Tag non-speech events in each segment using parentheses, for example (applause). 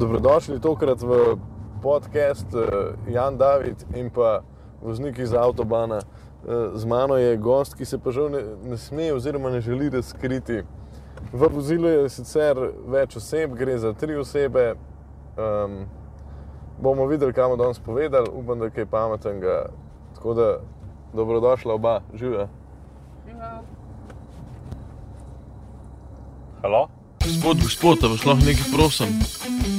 Dobrodošli tokrat v podcast uh, Jan David in pa voznik iz Avtobana. Uh, z mano je gost, ki se pa žal ne, ne sme oziroma ne želi razkriti. V vozilu je sicer več oseb, gre za tri osebe. Um, bomo videli, kam bomo danes povedali, upam, da je kaj pametnega. Tako da dobrodošla oba, živijo. Halo? Gospod, gospod, a vas lahko nekaj prosim?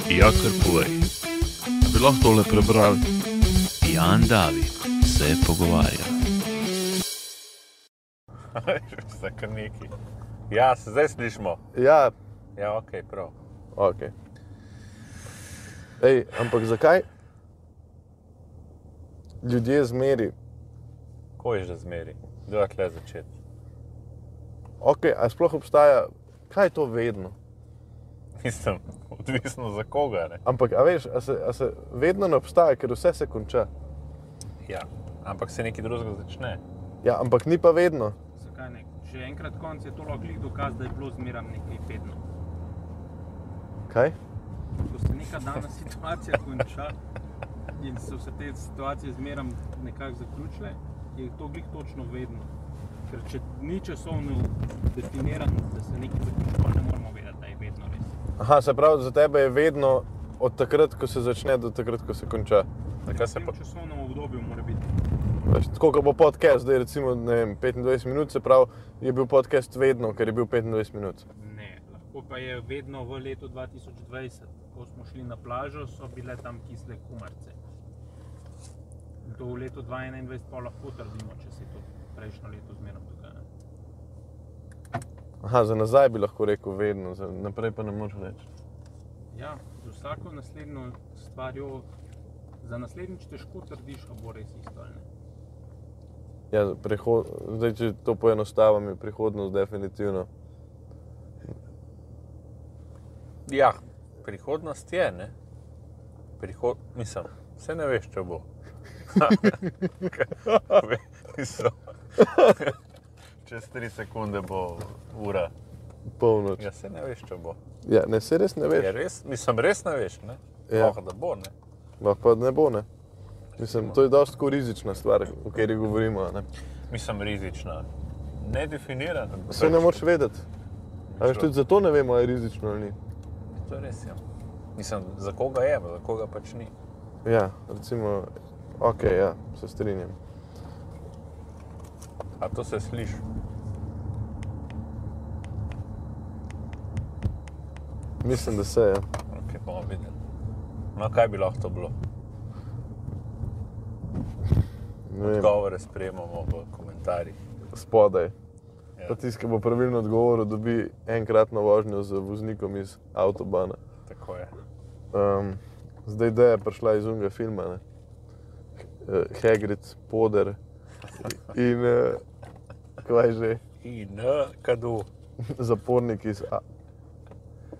Ja, kar povej. A Bi lahko tole prebrali? Jan David se pogovarja. (laughs) Vse kar neki. Ja, se zdaj slišimo. Ja, Ja, ok, prav. ok. Ej, ampak zakaj ljudje zmeri? Ko je že zmeri? Kdo je tle začeti? Ok, a sploh obstaja, kaj je to vedno? (laughs) Mislim, odvisno za koga. Ne? Ampak, a veš, a se, a se vedno ne obstaja, ker vse se konča. Ja, ampak se nekaj drugega začne. Ja, ampak ni pa vedno. Zakaj ne? Že enkrat konc je to lahko dokaz, da je bilo zmeraj nekaj vedno. Kaj? Ko se neka dana (laughs) situacija konča in so se te situacije zmeraj nekako zaključile, je to glih točno vedno. Ker če ni časovno definirano, da se nekaj zaključuje, ne moramo vedeti, da je vedno res. Aha, se pravi, za tebe je vedno od takrat, ko se začne, do takrat, ko se konča. V se pa... časovnem obdobju mora biti. Veš, tako kot bo podcast, zdaj recimo ne vem, 25 minut, se pravi, je bil podcast vedno, ker je bil 25 minut. Ne, lahko pa je vedno v letu 2020, ko smo šli na plažo, so bile tam kisle kumarce. In to v letu 2021 pa lahko trdimo, če se je to prejšnjo leto zmerno dogaja. Aha, za nazaj bi lahko rekel vedno, za naprej pa ne moreš reči. Ja, z vsako naslednjo stvarjo, za naslednjič težko trdiš, a bo res isto. Ja, prehod, zdaj, če to poenostavim, je prihodnost definitivno. Ja, prihodnost je, ne? Prihod... Mislim, vse ne veš, če bo. (laughs) (laughs) Mislim, Čez 3 sekunde bo ura. Polnoč. Ja, se ne veš, če bo. Ja, ne, se res ne veš. res, mislim, res ne veš, ne? Ja. Lahko da bo, ne? Lahko pa ne bo, ne. Mislim, to je dosti rizična stvar, o kateri govorimo. Ne? Mislim, rizična. Nedefinirana. Vse ne moreš vedeti. A veš, tudi zato ne vemo, ali je rizično ali ni. To je res, ja. Mislim, za koga je, za koga pač ni. Ja, recimo, ok, ja, se strinjam. A to se sliši? Mislim, da se je. Ok, bomo videli. No, kaj bi lahko to bilo? Odgovore sprejemamo v komentarjih. spodaj. Ja. Pa tisti, ki bo pravilno odgovoril, dobi enkratno vožnjo z voznikom iz Avtobana. Tako je. Um, zdaj da je prišla iz unega filma, ne? Eh, Hagrid, Poder in uh, kaj že, In kadu. (laughs) zapornik iz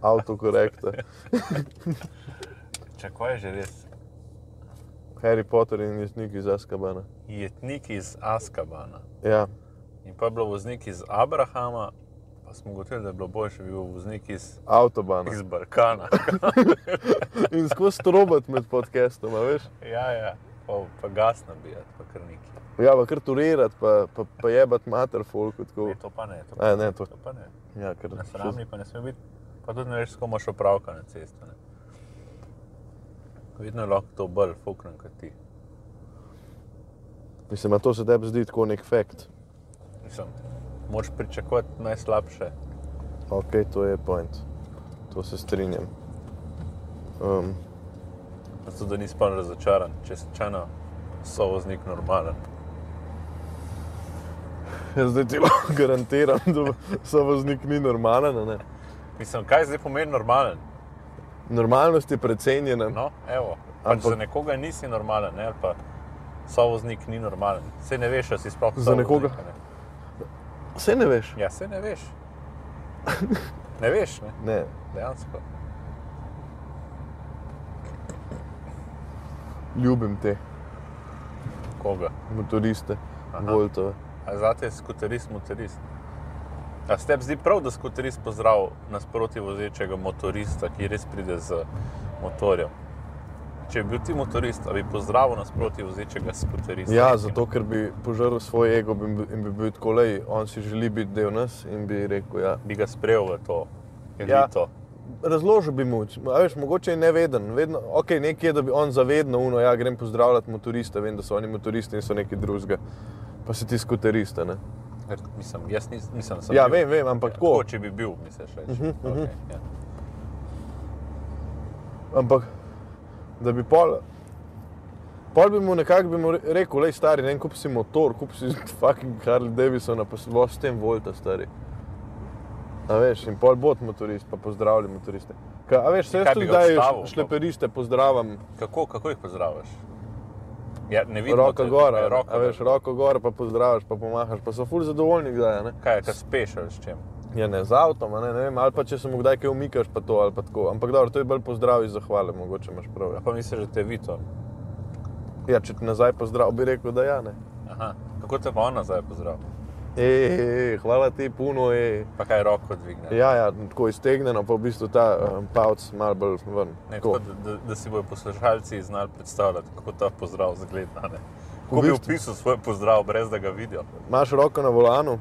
avtokorekta. (laughs) Če ko je že res? Harry Potter in jesnik iz Azkabana. Jetnik iz Askabana. Ja, In pa je bilo voznik iz Abrahama, pa smo gotovili, da je bilo boljše, če bi bil voznik iz, Avtobana. iz Balkana. (laughs) In skozi strobat med podcastom, veš? ja, ja. Pa, pa gas nabijati, pa kar neki. Ja, pa kar turirati, pa, pa, pa jebat mater folku. Tako. Ne, to pa ne. To, A, ne, to. to pa ne. Ja, ker Na sramni pa ne sme biti, pa tudi ne veš, s kom imaš opravka na cesti. Ne. Vedno lahko to bolj fuknem kot ti. Mislim, da to se tebi zdi tako nek fakt. Mislim, moč pričakovati najslabše. Ok, to je point. To se strinjam. Um, Zato, da nisi pa razočaran, če si čana so voznik normalen. jaz zdaj ti lahko garantiram, da so voznik ni normalen. Ne? Mislim, kaj zdaj pomeni normalen? Normalnost je precenjena. No, evo. Pač Ampak- za nekoga nisi normalen, ne? ali pa sovoznik ni normalen. Vse ne veš, ali si sploh Za nekoga? Ne? Vse ne veš. Ja, se ne veš. Ne veš, ne? Ne. dejansko. Ljubim te Koga? motoriste, Aha. Voltove. A zate je skuterist, motorist. A se tebi zdi prav, da skuterist pozdrav nasproti vozečega motorista, ki res pride z motorjem? Če bi bil ti motorist, bi pozdravil nasproti vozečega skuterista? Ja, zato ker bi požrl svoj ego in bi, in bi bil tako lej, on si želi biti del nas in bi rekel, ja. Bi ga sprejel v to Ja. Razložil bi mu, a veš, mogoče je neveden, vedno, ok, nekje, da bi on zavedno uno, ja, grem pozdravljati motoriste, vem, da so oni motoristi in so neki drugega, pa si ti skuterista, ne. Mislim, jaz nis, nisem sem Ja, bil. vem, vem, ampak tako. Tako, če bi bil, misliš reči. Uh -huh, okay, ja. Ampak, da bi pol, pol bi mu nekako bi mu re- rekel, lej stari, ne kup si motor, kup si (laughs) fucking Harley Davidsona, pa si s tem volta, stari. A veš, in pol bod motorist, pa pozdravlja motoriste. Ka, a veš, se jaz tudi zdaj odstavil, š- šleperiste pozdravljam, Kako, kako jih pozdraviš? Ja, ne vidim. roko gor, a roko, a veš, roko gor, pa pozdraviš, pa pomahaš, pa so ful zadovoljni kdaj, a ne. Kaj je, kaj speš ali s čim? Ja, ne, z avtom, a ne, ne vem, ali pa če se mu kdaj kaj umikaš, pa to, ali pa tako. Ampak dobro, to je bolj pozdrav iz zahvale, mogoče imaš prav. Ja, Pa misliš, da te je Vito? ja če ti nazaj pozdrav, bi rekel, da ja, ne. Aha. Kako te pa on nazaj pozdrav? Ej, hvala ti, puno, ej. Pa kaj roko dvigne? Ja, ja, tako iztegnjeno, pa v bistvu ta um, pavc malo bolj ven. Ne, Tako. da, da, da si bodo poslušalci znali predstavljati, kako ta pozdrav zgleda. ne. Kako bi opisal svoj pozdrav, brez da ga vidijo? Imaš roko na volanu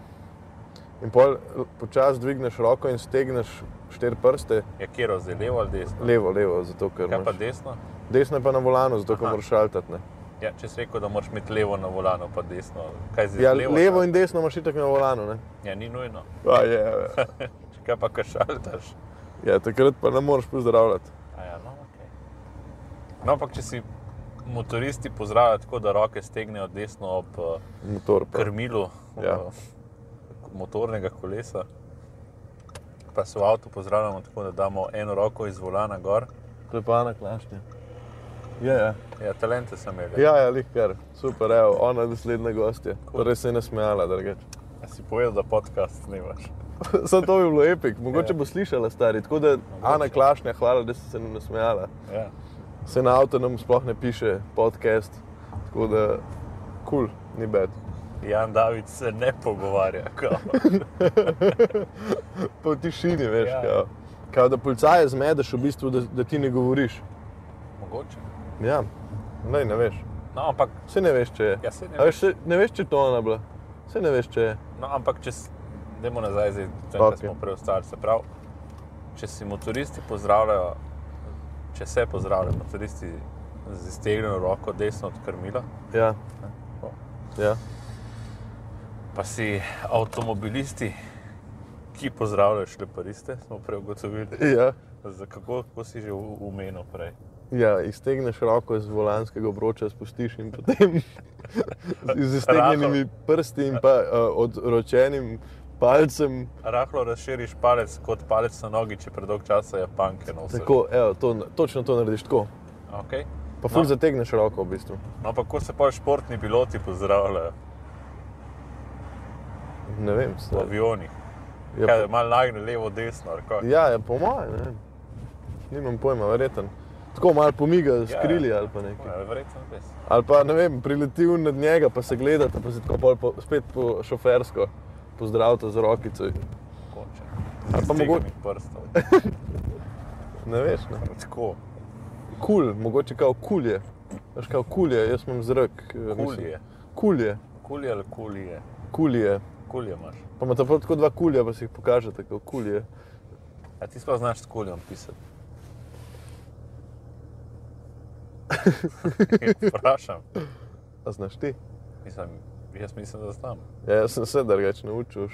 in pol počasi dvigneš roko in stegneš štiri prste, Je kjer zdaj levo ali desno? levo, levo, zato ker Kaj pa desno? Desno je pa na volanu, zato ker moraš šaltati. Ne. Ja, če si rekel, da moraš imeti levo na volanu, pa desno. Zdaj? Ja, levo, levo in desno imaš itak na volanu. Ne. Ja, ni nujno. A, je, je. (laughs) Kaj pa kašaltaš? Ja, takrat pa ne moreš pozdravljati. A Ja, no, okay. no, ampak če si motoristi pozdravljajo tako, da roke stegnejo desno ob eh, Motor pa. krmilu Ja. eh, motornega kolesa, pa se v avtu pozdravljamo tako, da damo eno roko iz volana gor. To je pa Ana Klašnja. Ja, ja. Ja, talente sem imel. Ja, ja, lihkar, super, evo, ona je naslednja gostja. Cool. Res se je nasmejala, drugače. A si povedal, da podcast snimaš. (laughs) Samo to bi bilo epik, mogoče Ja. bo slišala stari. Tako da Ana Klašnja, hvala, da si se nam nasmejala. Ja. Se na avto nam sploh ne piše podcast, tako da kul, cool, ni bed. Jan David se ne pogovarja. (laughs) v tišini, veš, Ja. ja. kao, kao da policaje zmedeš v bistvu, da, da ti ne govoriš. Mogoče. Ja, ne, ne veš. No, ampak, Vse ne veš, če je. ja, saj ne A veš, se, ne veš, če je to ona bila. Vse ne veš, če je. No, ampak če Dajmo nazaj, zdaj, okay. smo preostali. Se pravi, če si motoristi pozdravljajo, če se pozdravljajo motoristi z iztegnjeno roko desno od krmila, Ja, ja. pa si avtomobilisti, ki pozdravljajo šlepariste, smo prej ugotovili. ja. Za kako, kako si že umenil prej? Ja, iztegneš roko iz volanskega obroča, spustiš in potem (laughs) z iztegnjenimi prsti in pa uh, odročenim palcem. Rahlo razširiš palec kot palec na nogi, če predolg časa je panke nosiš. Tako, evo, to, točno to narediš tako. Okay. Pa ful No. zategneš roko v bistvu. No, ampak kako se pa športni piloti pozdravljajo Ne vem, v stari. avionih? Ja, Kaj, po, malo nagne levo, desno. ja, ja, po mojem, ne. Nimam pojma, verjeten. Tako malo pomiga Ja, krili ja. ali pa nekaj. Ja, verjetno res. Ali pa ne vem, priletil nad njega, pa se gledate, pa se tako pol po, spet po šofersko pozdravite z rokico. Mogoče. Ali pa Z mogo- dvignjenih prstov. (laughs) Ne veš, ne. Tako, Kul, cool, mogoče kao kulje. Veš, kao kulje, jaz imam zrak. eh, kulje. Kulje, Kulje ali kulje? kulje. Kulje imaš. Pa imate prav tako dva kulja, pa si jih pokažete, kao kulje. A ti sploh znaš s kuljem pisati? (laughs) Vprašam. A znaš ti? Mislim, jaz mislim, da znam. Ja, jaz sem se drugače naučil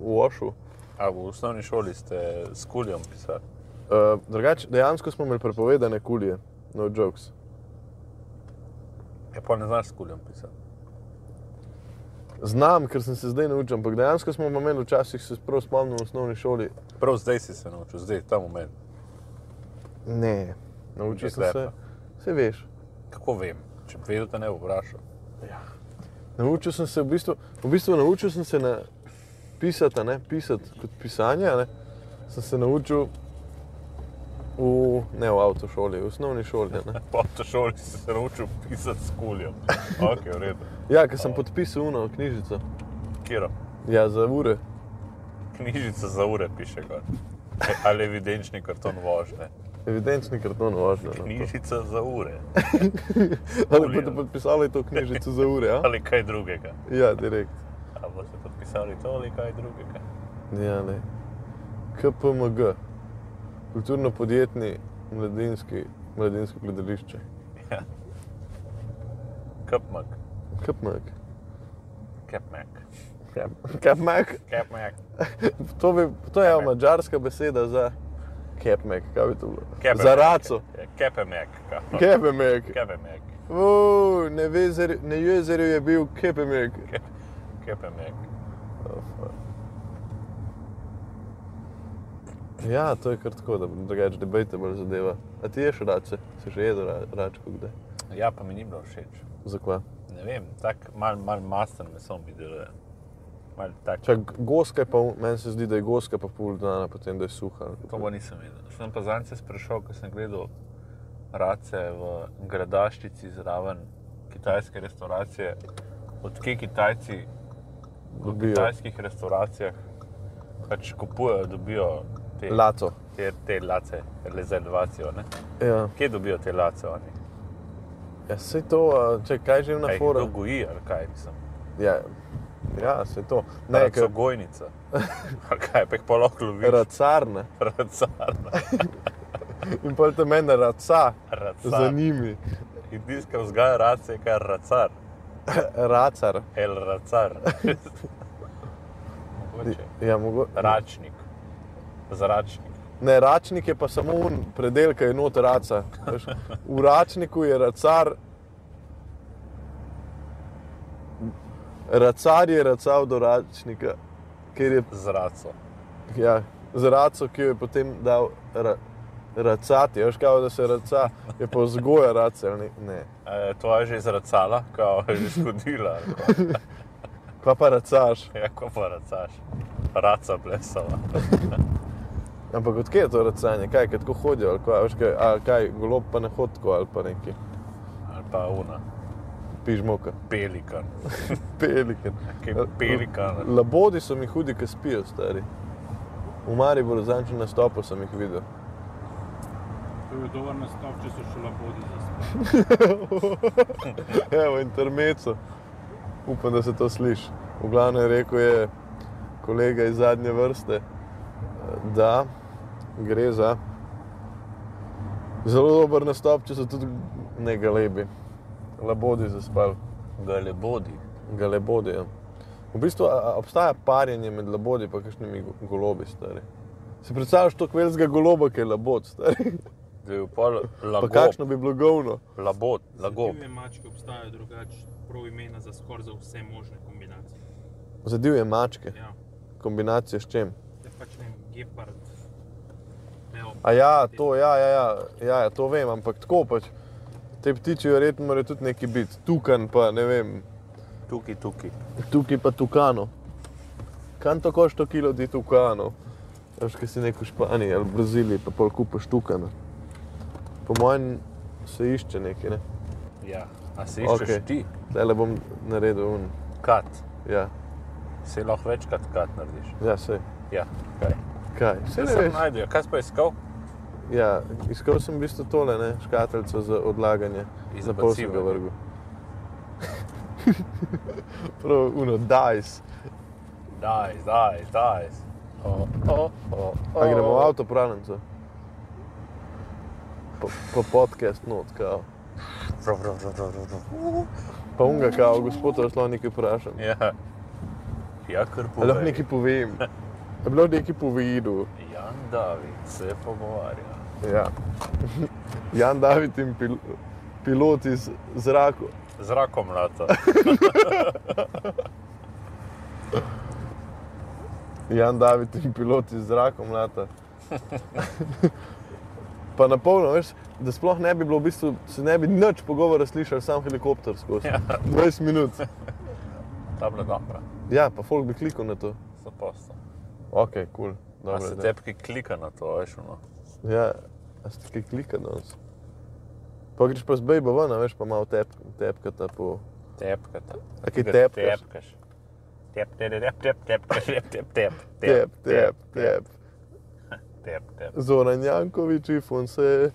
v Ošu. A v osnovni šoli ste s kuljem pisali? Uh, drugače, dejansko smo imeli prepovedane kulje, no jokes. Ja, pa ne znaš s kuljem pisati. Znam, ker sem se zdaj naučil, ampak dejansko smo imeli včasih, se prav spomnim v osnovni šoli. Prav zdaj si se naučil, zdaj, ta moment. Ne, naučil sem se. Vse veš. Kako vem? Če bi vedel, te ne bi vprašal. Naučil sem se v bistvu, v bistvu naučil sem se na pisati, ne pisati kot pisanje. Ne? Sem se naučil v, ne v avtošoli, v osnovni šoli. (laughs) Po avtošoli si se naučil pisati s kuljem. Ok, v redu. Ja, ker sem podpisal uno knjižico. Kiro? Ja, za ure. Knjižica za ure piše gor. E, Ali evidenčni karton vožnje. Evidenčni karton vožnje. No. Knjižica za ure. (laughs) Ali boste podpisali to knjižico za ure? Ja, Ali kaj drugega. ja direkt. Ali boste podpisali to ali kaj drugega. Ja, ne. KPMG, kulturno-podjetni mladinski, mladinsko gledališče. Ja. Kapmak. KPMG. Kapmak. KPMG. Kapmak. To, bi, to je mačarska beseda za KPMG. Kaj bi to bilo? Kepemek. Za raco. Kepemek. KPMG. Kepemek. Uh, na, vezer, na jezeru je bil KPMG. Kepemek. Ja, to je kar tako, da drugače debate bolj zadeva. A ti ješ race? Si že jedel ra, račko kdaj? Ja, pa mi ni bilo všeč. Zakaj? Ne vem, tako mal, mal masten meso mi deluje. Goska je pa, meni se zdi, da je goska pa pol dana, potem da je suha. to pa nisem videl. Sem pa zadnjič sprašal, ko sem gledal race v gradaščici zraven kitajske restauracije, odkje Kitajci v Dobijo. kitajskih restauracijah pač kupujejo, dobijo te, Laco. te, te lace, rezervacijo. Ne? Ja, Kje dobijo te lace oni? ja se to, če kaj že na forum. goji ali kaj nisem? Ja, ja se to. Ne, ker so gojnica. (laughs) Ali kaj, pa jih pa lahko loviš. racarne. (laughs) Racarna. In pa te mene raca za Racar. njimi. In tiskal vzgaja race, je kar racar. Racar. El racar. (laughs) Mogoče. Ja, mogo... Račnik. Zračnik. Ne, račnik je pa samo un predel, ki je not raca. Veš, V račniku je racar. Racar je racal do račnika, ker je Z raco. ja, z raco, ki jo je potem dal ra, racati. Veš, kao, da se raca, je pa vzgoja race. ali Ne, ne. E, to je že zracala, kao je že ali kaj? (laughs) Kva pa racaš. Ja, ko pa racaš. Raca plesala. (laughs) Ampak odkje je to racanje? Kaj, kaj tako hodijo? Ali kaj, veš, kaj, golob pa ne hodi tako ali pa neki Ali pa una. Pižmoka. Pelikan. (laughs) Pelikan. Pelikan. Labodi so mi hudi, ki spijo, stari. V Mariboru zadnjič na stopu sem jih videl. To je dober nastop, če so še labodi zaspali. (laughs) Evo, intermeco. Upam, da se to sliši. V glavnem je rekel je kolega iz zadnje vrste, da gre za zelo dober nastop, če so tudi ne galebi. Labodi zaspali, Galebodi. galebodi. Ja. V bistvu a, a, obstaja parjenje med labodi in kakšnimi go- golobi, stari. Si predstavljaš to kvelskega goloba, ki je labod, stari. (laughs) Da je Pa lagob. kakšno bi bilo govno. Labod, lagob. Divje mačke obstajajo drugače, prav imena za skoraj za vse možne kombinacije. Za divje mačke, Ja, kombinacije s čem. je pač ne vem, gepard. leopard, A ja, to, ja, ja, ja, ja, ja, to vem, ampak tako pač. Te ptiči verjetno morajo tudi neki biti, tukan pa ne vem, Tukaj, tukaj. tukaj pa tukano. Kam to košta kilo ti tukano? Veš, kaj si nek v Španiji ali Braziliji, pa pol kupaš tukana. Po mojem se išče nekaj, ne? Ja. A iščeš Okej. okay. ti? Zdaj bom naredil un. Kat. Ja, Si lahko večkrat kat narediš. ja, se. Ja, kaj? Kaj? Se ne se veš. najdejo. Kaj si pa iskal? Ja, iskal sem v bistvu tole, ne, škatlico za odlaganje. Iz Na pol sem ga vrgel. (laughs) Prav, uno, dice. Daj, daj, daj. O, o, o, A gremo v avto pravnico? Pa, pa podcast not, kao. Prav, prav, prav, prav, prav. Pa unga, kao, gospod, vas lahko nekaj vprašam. Ja. Ja, kar A povej. lahko nekaj povem. (laughs) A bi lahko nekaj povedal. Jan David se pogovarja. Ja. (laughs) Jan David in pil, pilot iz zraka. Zrakom lata. (laughs) Jan David in pilot iz zraka mlata. (laughs) Pa na polno, veš, da sploh ne bi bilo, v bistvu se ne bi nič pogovora slišali, sam helikopter skozi. Ja. 20 minut. Ta bila dobra. Ja, pa folk bi klikal na to. Za posto. Ok, kul. Cool. Dobro, se tepki klika na to, veš, ono. Ja, a ste kaj klika danes? Pa greš pa z bejba ven, a veš, pa malo tep, tepkata po... Tepkata. A kaj tepkaš? Tepkaš. Tep, tep, tep, tep, tep, tep, tep, tep, Tep, tep, tep. tep, tep. Zoran Jankovič, ifon se.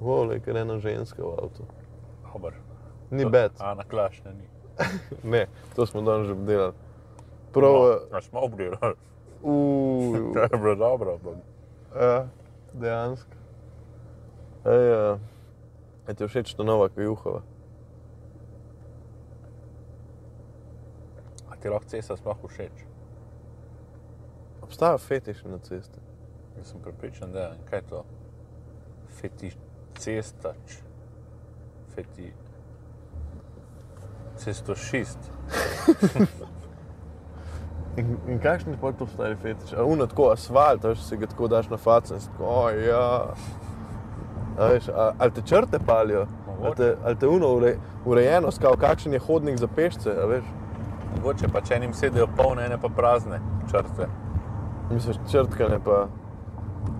Vole, ker je ena ženska v avtu. Dober. Ni bed. Ana Klašna ni. Ne, to smo danes že obdelali. Prav, No, a smo obdelali. uh, To je bilo dobro. ampak ja, dejansko. Ej, uh, je ti všeč ta nova kajuhova? A ti lahko cesta sploh všeč? Obstaja fetiš na cesti. Jaz sem pripričan, da je. Kaj je to? Fetiš cestač. Feti... Cestošist. (laughs) In, in kakšen je to stari fetiš? A uno tako asfalt, veš, se ga tako daš na faco in si tako, oj, ja. A veš, a, ali te črte palijo, ali te, ali te uno ure, urejenost, kao kakšen je hodnik za pešce, a veš. Mogoče pa če enim sedijo polne, ene pa prazne črte. Misliš, črtkane pa.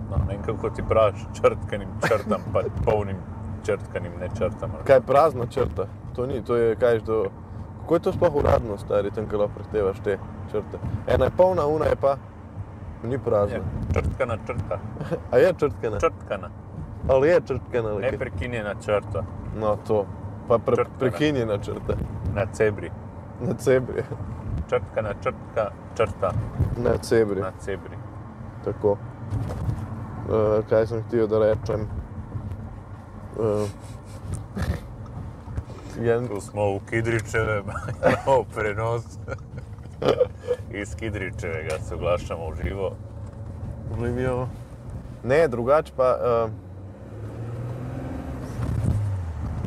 No, ne vem, kako ti praviš, črtkanim črtam, pa polnim črtkanim ne črtam. ali Kaj prazna črta? To ni, to je kaj do. Kako je to sploh uradno, stari, tam, ko lahko prehtevaš te črte? Ena je polna, una je pa. Ni Je, prazna. črtkana črta, (laughs) A je črtkana? črtkana, Ali je črtkana? ali ne kaj? prekinjena črta No, to. Pa pre, Črtkana. prekinjena črta. na cebri. Na cebri. Črtkana črtka, črta Na cebri. na cebri. Tako. Uh, kaj sem htio da rečem? Uh, Jen, Tu smo v Kidričevem, (laughs) imamo prenos. (laughs) Iz Kidričevega se oglašamo v živo. Živijo. Ne, drugače pa. Uh,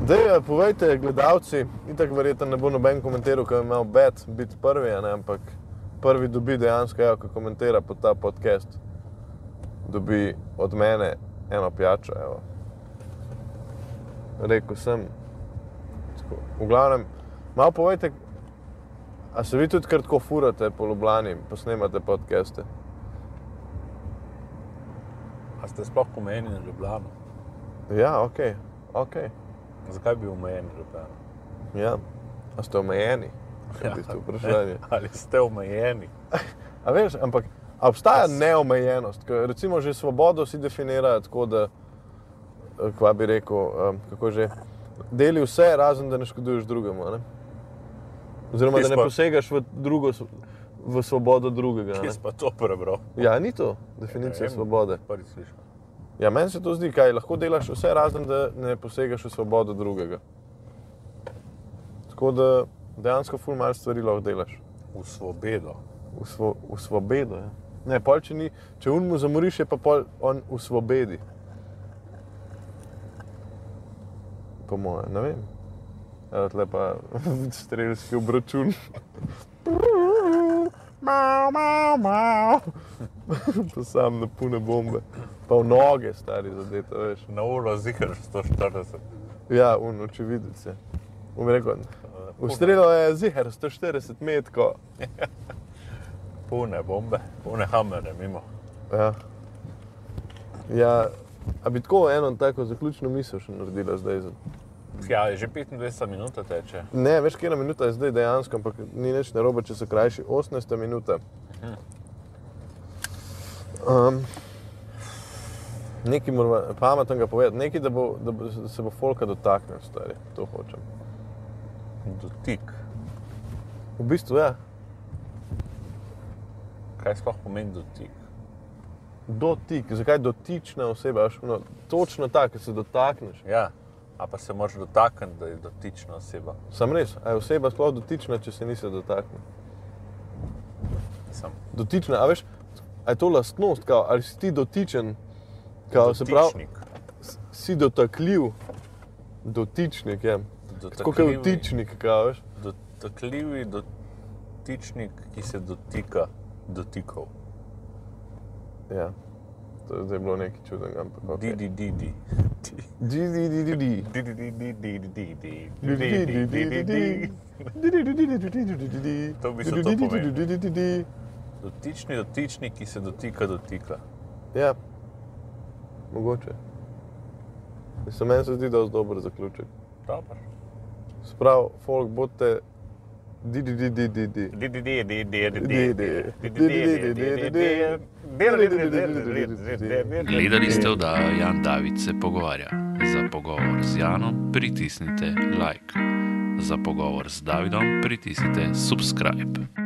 Dej, eh, povejte, gledalci, itak verjetno ne bo noben komentiral, ker je imel bed biti prvi, ne, ampak prvi dobi dejansko, evo, ko komentira pod ta podcast, dobi od mene eno pijačo. Evo. Rekel sem. Tako. V glavnem, malo povejte, a se vi tudi kar tako furate po Ljubljani, posnemate podcaste? A ste sploh omejeni na Ljubljano? Ja, ok, ok. Zakaj bi omejeni Ljubljano? Ja. A ste omejeni? Ja, vprašanje. (laughs) Ali ste omejeni? (laughs) A veš, ampak a obstaja neomejenost, ker recimo že svobodo si definirajo tako, da, eh, kva bi rekel, um, kako že, deli vse, razen da ne škoduješ drugemu. a Ne? Oziroma, da Jaz ne pa- posegaš v, drugo, v svobodo drugega. si pa to prebral? Ja, ni to definicija vem. svobode. Ja, meni se to zdi, kaj lahko delaš vse, razen da ne posegaš v svobodo drugega. Tako da dejansko ful malo stvari lahko delaš. V svobedo. V, svo, v svobodo. Ja. Ne, pol, če, ni, če un mu zamoriš, je pa pol on v svobodi. Po mojem, ne vem. Evo, tle pa (laughs) strelski obračun. Mau, mau, mau. pa sam na pune bombe. Pa v noge, stari zadete, veš. Na uro zihar 140. Ja, un očividec je. Bi rekel, ustrelil je zihar 140 metrov. (laughs) Pune bombe, pune hamere mimo. Ja. ja, a bi tako eno tako zaključno misel še naredila zdaj? za- Ja, že 25 minut teče. Ne, veš, kje minuta je zdaj dejansko, ampak ni nič narobe, če so krajši. 18 minuta. Um, nekaj moramo pametnega povedati, nekaj, da, bo, da, bo, da se bo folka dotaknil, stari, to hočem. Dotik. V bistvu ja, Kaj sploh pomeni dotik? dotik, zakaj dotična oseba, no, točno tako, ker se dotakneš. Ja, a pa se moraš dotakniti, da je dotična oseba. Sam res, a je oseba sploh dotična, če se nisi dotaknil. Sem Dotična, a veš, a je to lastnost, kao, ali si ti dotičen, kao, se pravi, dotičnik. si dotakljiv, dotičnik je. Tako kot vtičnik, kao, veš. Dotakljivi dotičnik, ki se dotika dotikov. Ja, to je zdaj bilo nekaj čudnega, ampak ok. Didi, didi. To bi se to pomenilo. Dotični dotični, ki se dotika dotika. Ja, mogoče. Mislim, meni se zdi, da je dobro zaključek. Dobro. Sprav, folk, bodite Gledali ste oddajo Jan David se pogovarja. Za pogovor z Janom pritisnite like. Za pogovor z Davidom pritisnite subscribe.